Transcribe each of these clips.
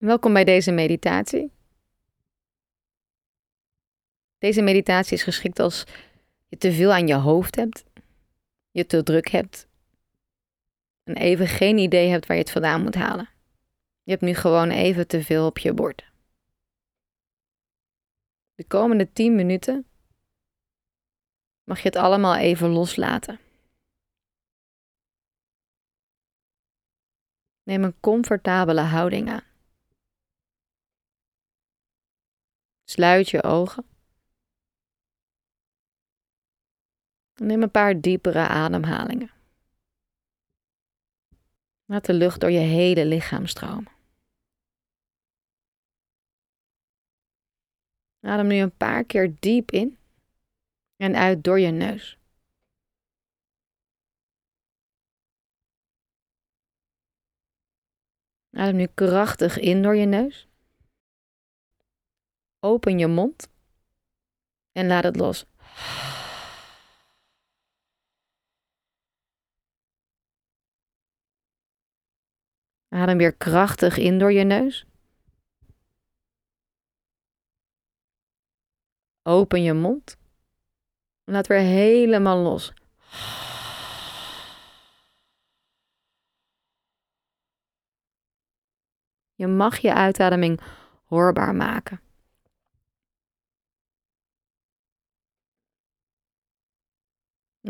Welkom bij deze meditatie. Deze meditatie is geschikt als je te veel aan je hoofd hebt, je te druk hebt en even geen idee hebt waar je het vandaan moet halen. Je hebt nu gewoon even te veel op je bord. De komende 10 minuten mag je het allemaal even loslaten. Neem een comfortabele houding aan. Sluit je ogen. Neem een paar diepere ademhalingen. Laat de lucht door je hele lichaam stromen. Adem nu een paar keer diep in en uit door je neus. Adem nu krachtig in door je neus. Open je mond en laat het los. Adem weer krachtig in door je neus. Open je mond. Laat weer helemaal los. Je mag je uitademing hoorbaar maken.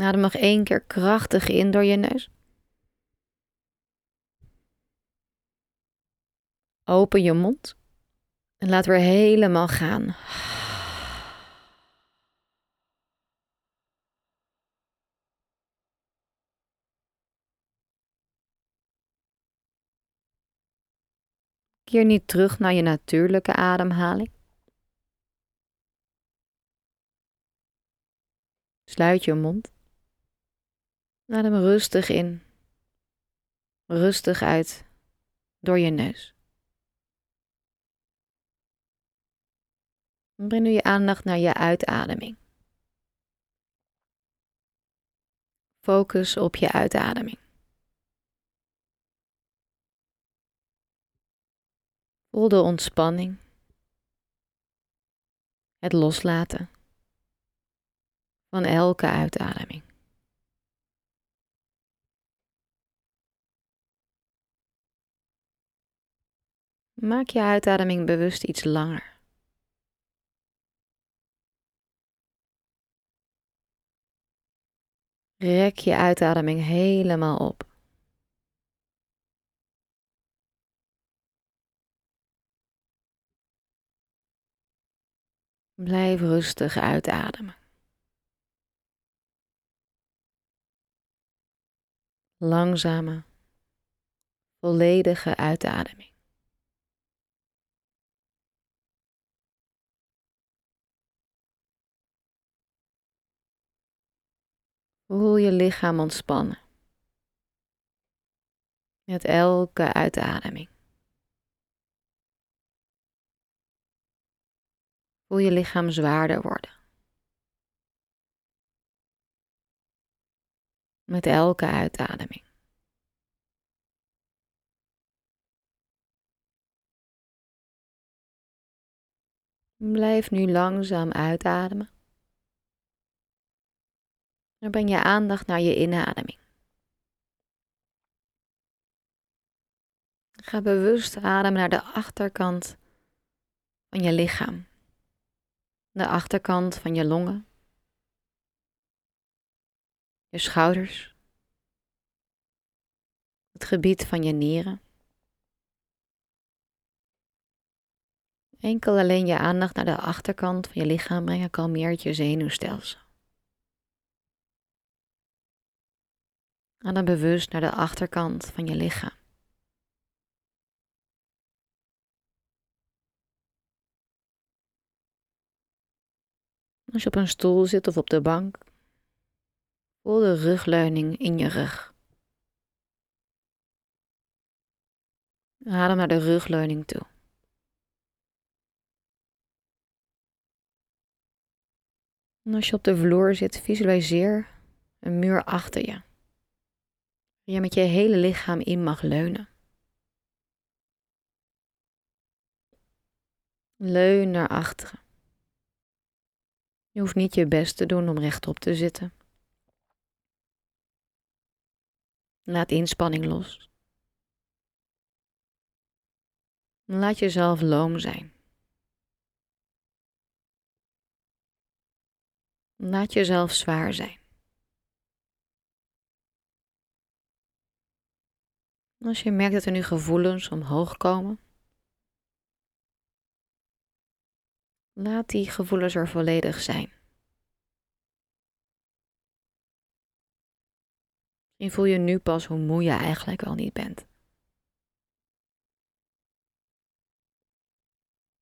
Adem nog één keer krachtig in door je neus. Open je mond en laat weer helemaal gaan. Keer niet terug naar je natuurlijke ademhaling. Sluit je mond. Adem rustig in, rustig uit door je neus. Breng nu je aandacht naar je uitademing. Focus op je uitademing. Voel de ontspanning, het loslaten van elke uitademing. Maak je uitademing bewust iets langer. Rek je uitademing helemaal op. Blijf rustig uitademen. Langzame, volledige uitademing. Voel je lichaam ontspannen. Met elke uitademing. Voel je lichaam zwaarder worden. Met elke uitademing. Blijf nu langzaam uitademen. Dan breng je aandacht naar je inademing. Ga bewust ademen naar de achterkant van je lichaam. De achterkant van je longen. Je schouders. Het gebied van je nieren. Enkel alleen je aandacht naar de achterkant van je lichaam brengen kalmeert je zenuwstelsel. Adem bewust naar de achterkant van je lichaam. Als je op een stoel zit of op de bank, voel de rugleuning in je rug. Adem naar de rugleuning toe. En als je op de vloer zit, visualiseer een muur achter je. Je met je hele lichaam in mag leunen. Leun naar achteren. Je hoeft niet je best te doen om rechtop te zitten. Laat inspanning los. Laat jezelf loom zijn. Laat jezelf zwaar zijn. Als je merkt dat er nu gevoelens omhoog komen, laat die gevoelens er volledig zijn. Misschien voel je nu pas hoe moe je eigenlijk wel niet bent.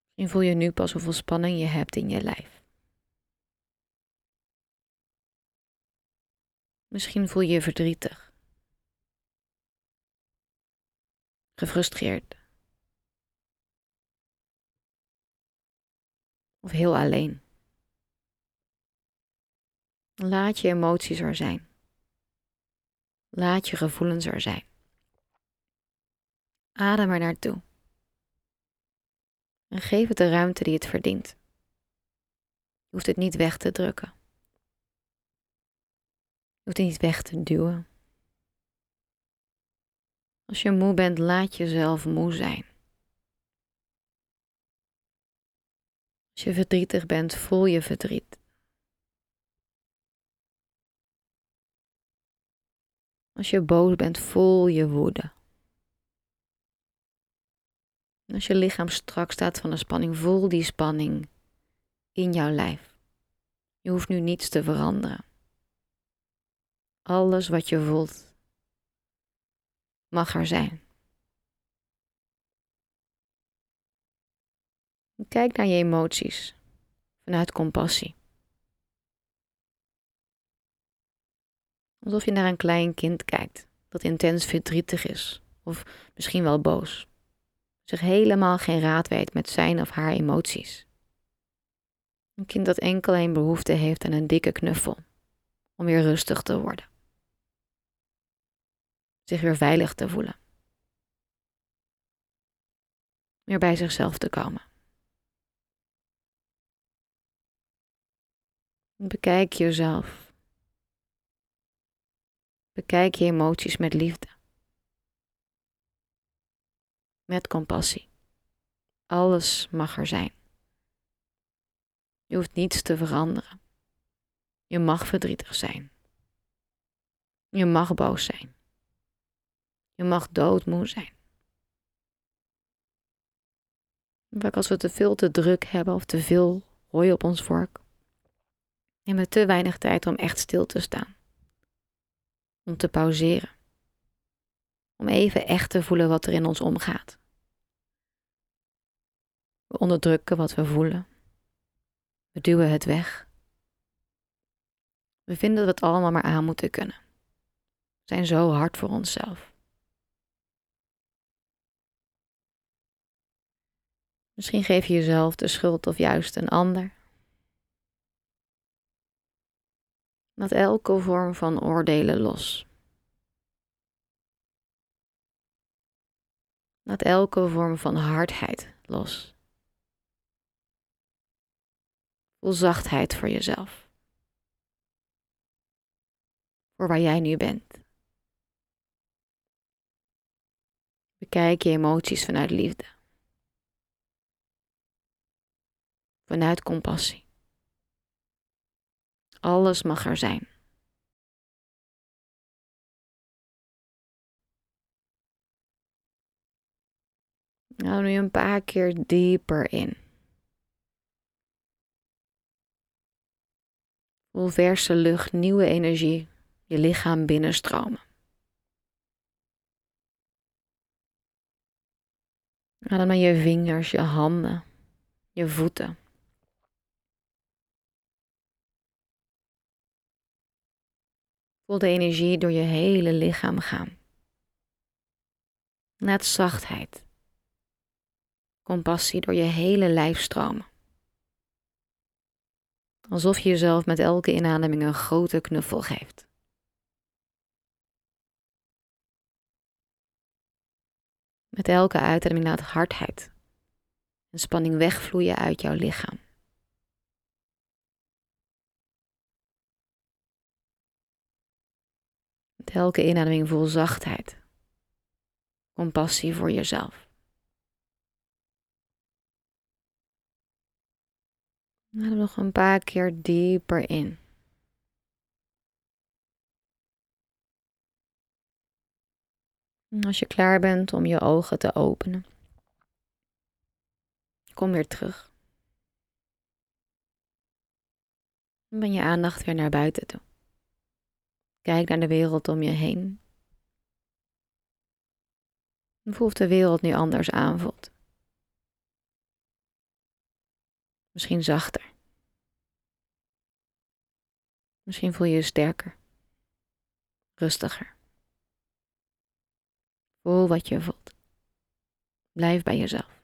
Misschien voel je nu pas hoeveel spanning je hebt in je lijf. Misschien voel je je verdrietig, gefrustreerd of heel alleen. Laat je emoties er zijn. Laat je gevoelens er zijn. Adem er naartoe. En geef het de ruimte die het verdient. Je hoeft het niet weg te drukken. Je hoeft het niet weg te duwen. Als je moe bent, laat jezelf moe zijn. Als je verdrietig bent, voel je verdriet. Als je boos bent, voel je woede. als je lichaam strak staat van de spanning, voel die spanning in jouw lijf. Je hoeft nu niets te veranderen. Alles wat je voelt mag er zijn. Kijk naar je emoties vanuit compassie. Alsof je naar een klein kind kijkt dat intens verdrietig is of misschien wel boos. Zich helemaal geen raad weet met zijn of haar emoties. Een kind dat enkel een behoefte heeft aan een dikke knuffel om weer rustig te worden. Zich weer veilig te voelen. Weer bij zichzelf te komen. Bekijk jezelf. Bekijk je emoties met liefde. Met compassie. Alles mag er zijn. Je hoeft niets te veranderen. Je mag verdrietig zijn. Je mag boos zijn. Je mag doodmoe zijn. Vaak als we te veel te druk hebben of te veel hooi op ons vork, hebben we te weinig tijd om echt stil te staan. Om te pauzeren. Om even echt te voelen wat er in ons omgaat. We onderdrukken wat we voelen. We duwen het weg. We vinden dat we het allemaal maar aan moeten kunnen. We zijn zo hard voor onszelf. Misschien geef je jezelf de schuld of juist een ander. Laat elke vorm van oordelen los. Laat elke vorm van hardheid los. Voel zachtheid voor jezelf. Voor waar jij nu bent. Bekijk je emoties vanuit liefde. Vanuit compassie. Alles mag er zijn. Nou, nu een paar keer dieper in. Voel verse lucht, nieuwe energie je lichaam binnenstromen. Adem naar je vingers, je handen, je voeten. Voel de energie door je hele lichaam gaan. Laat zachtheid, compassie door je hele lijf stromen. Alsof je jezelf met elke inademing een grote knuffel geeft. Met elke uitademing laat hardheid, En spanning wegvloeien uit jouw lichaam. Elke inademing voel zachtheid. Compassie voor jezelf. Adem nog een paar keer dieper in. En als je klaar bent om je ogen te openen, kom weer terug. En ben je aandacht weer naar buiten toe. Kijk naar de wereld om je heen. En voel of de wereld nu anders aanvoelt. Misschien zachter. Misschien voel je je sterker. Rustiger. Voel wat je voelt. Blijf bij jezelf.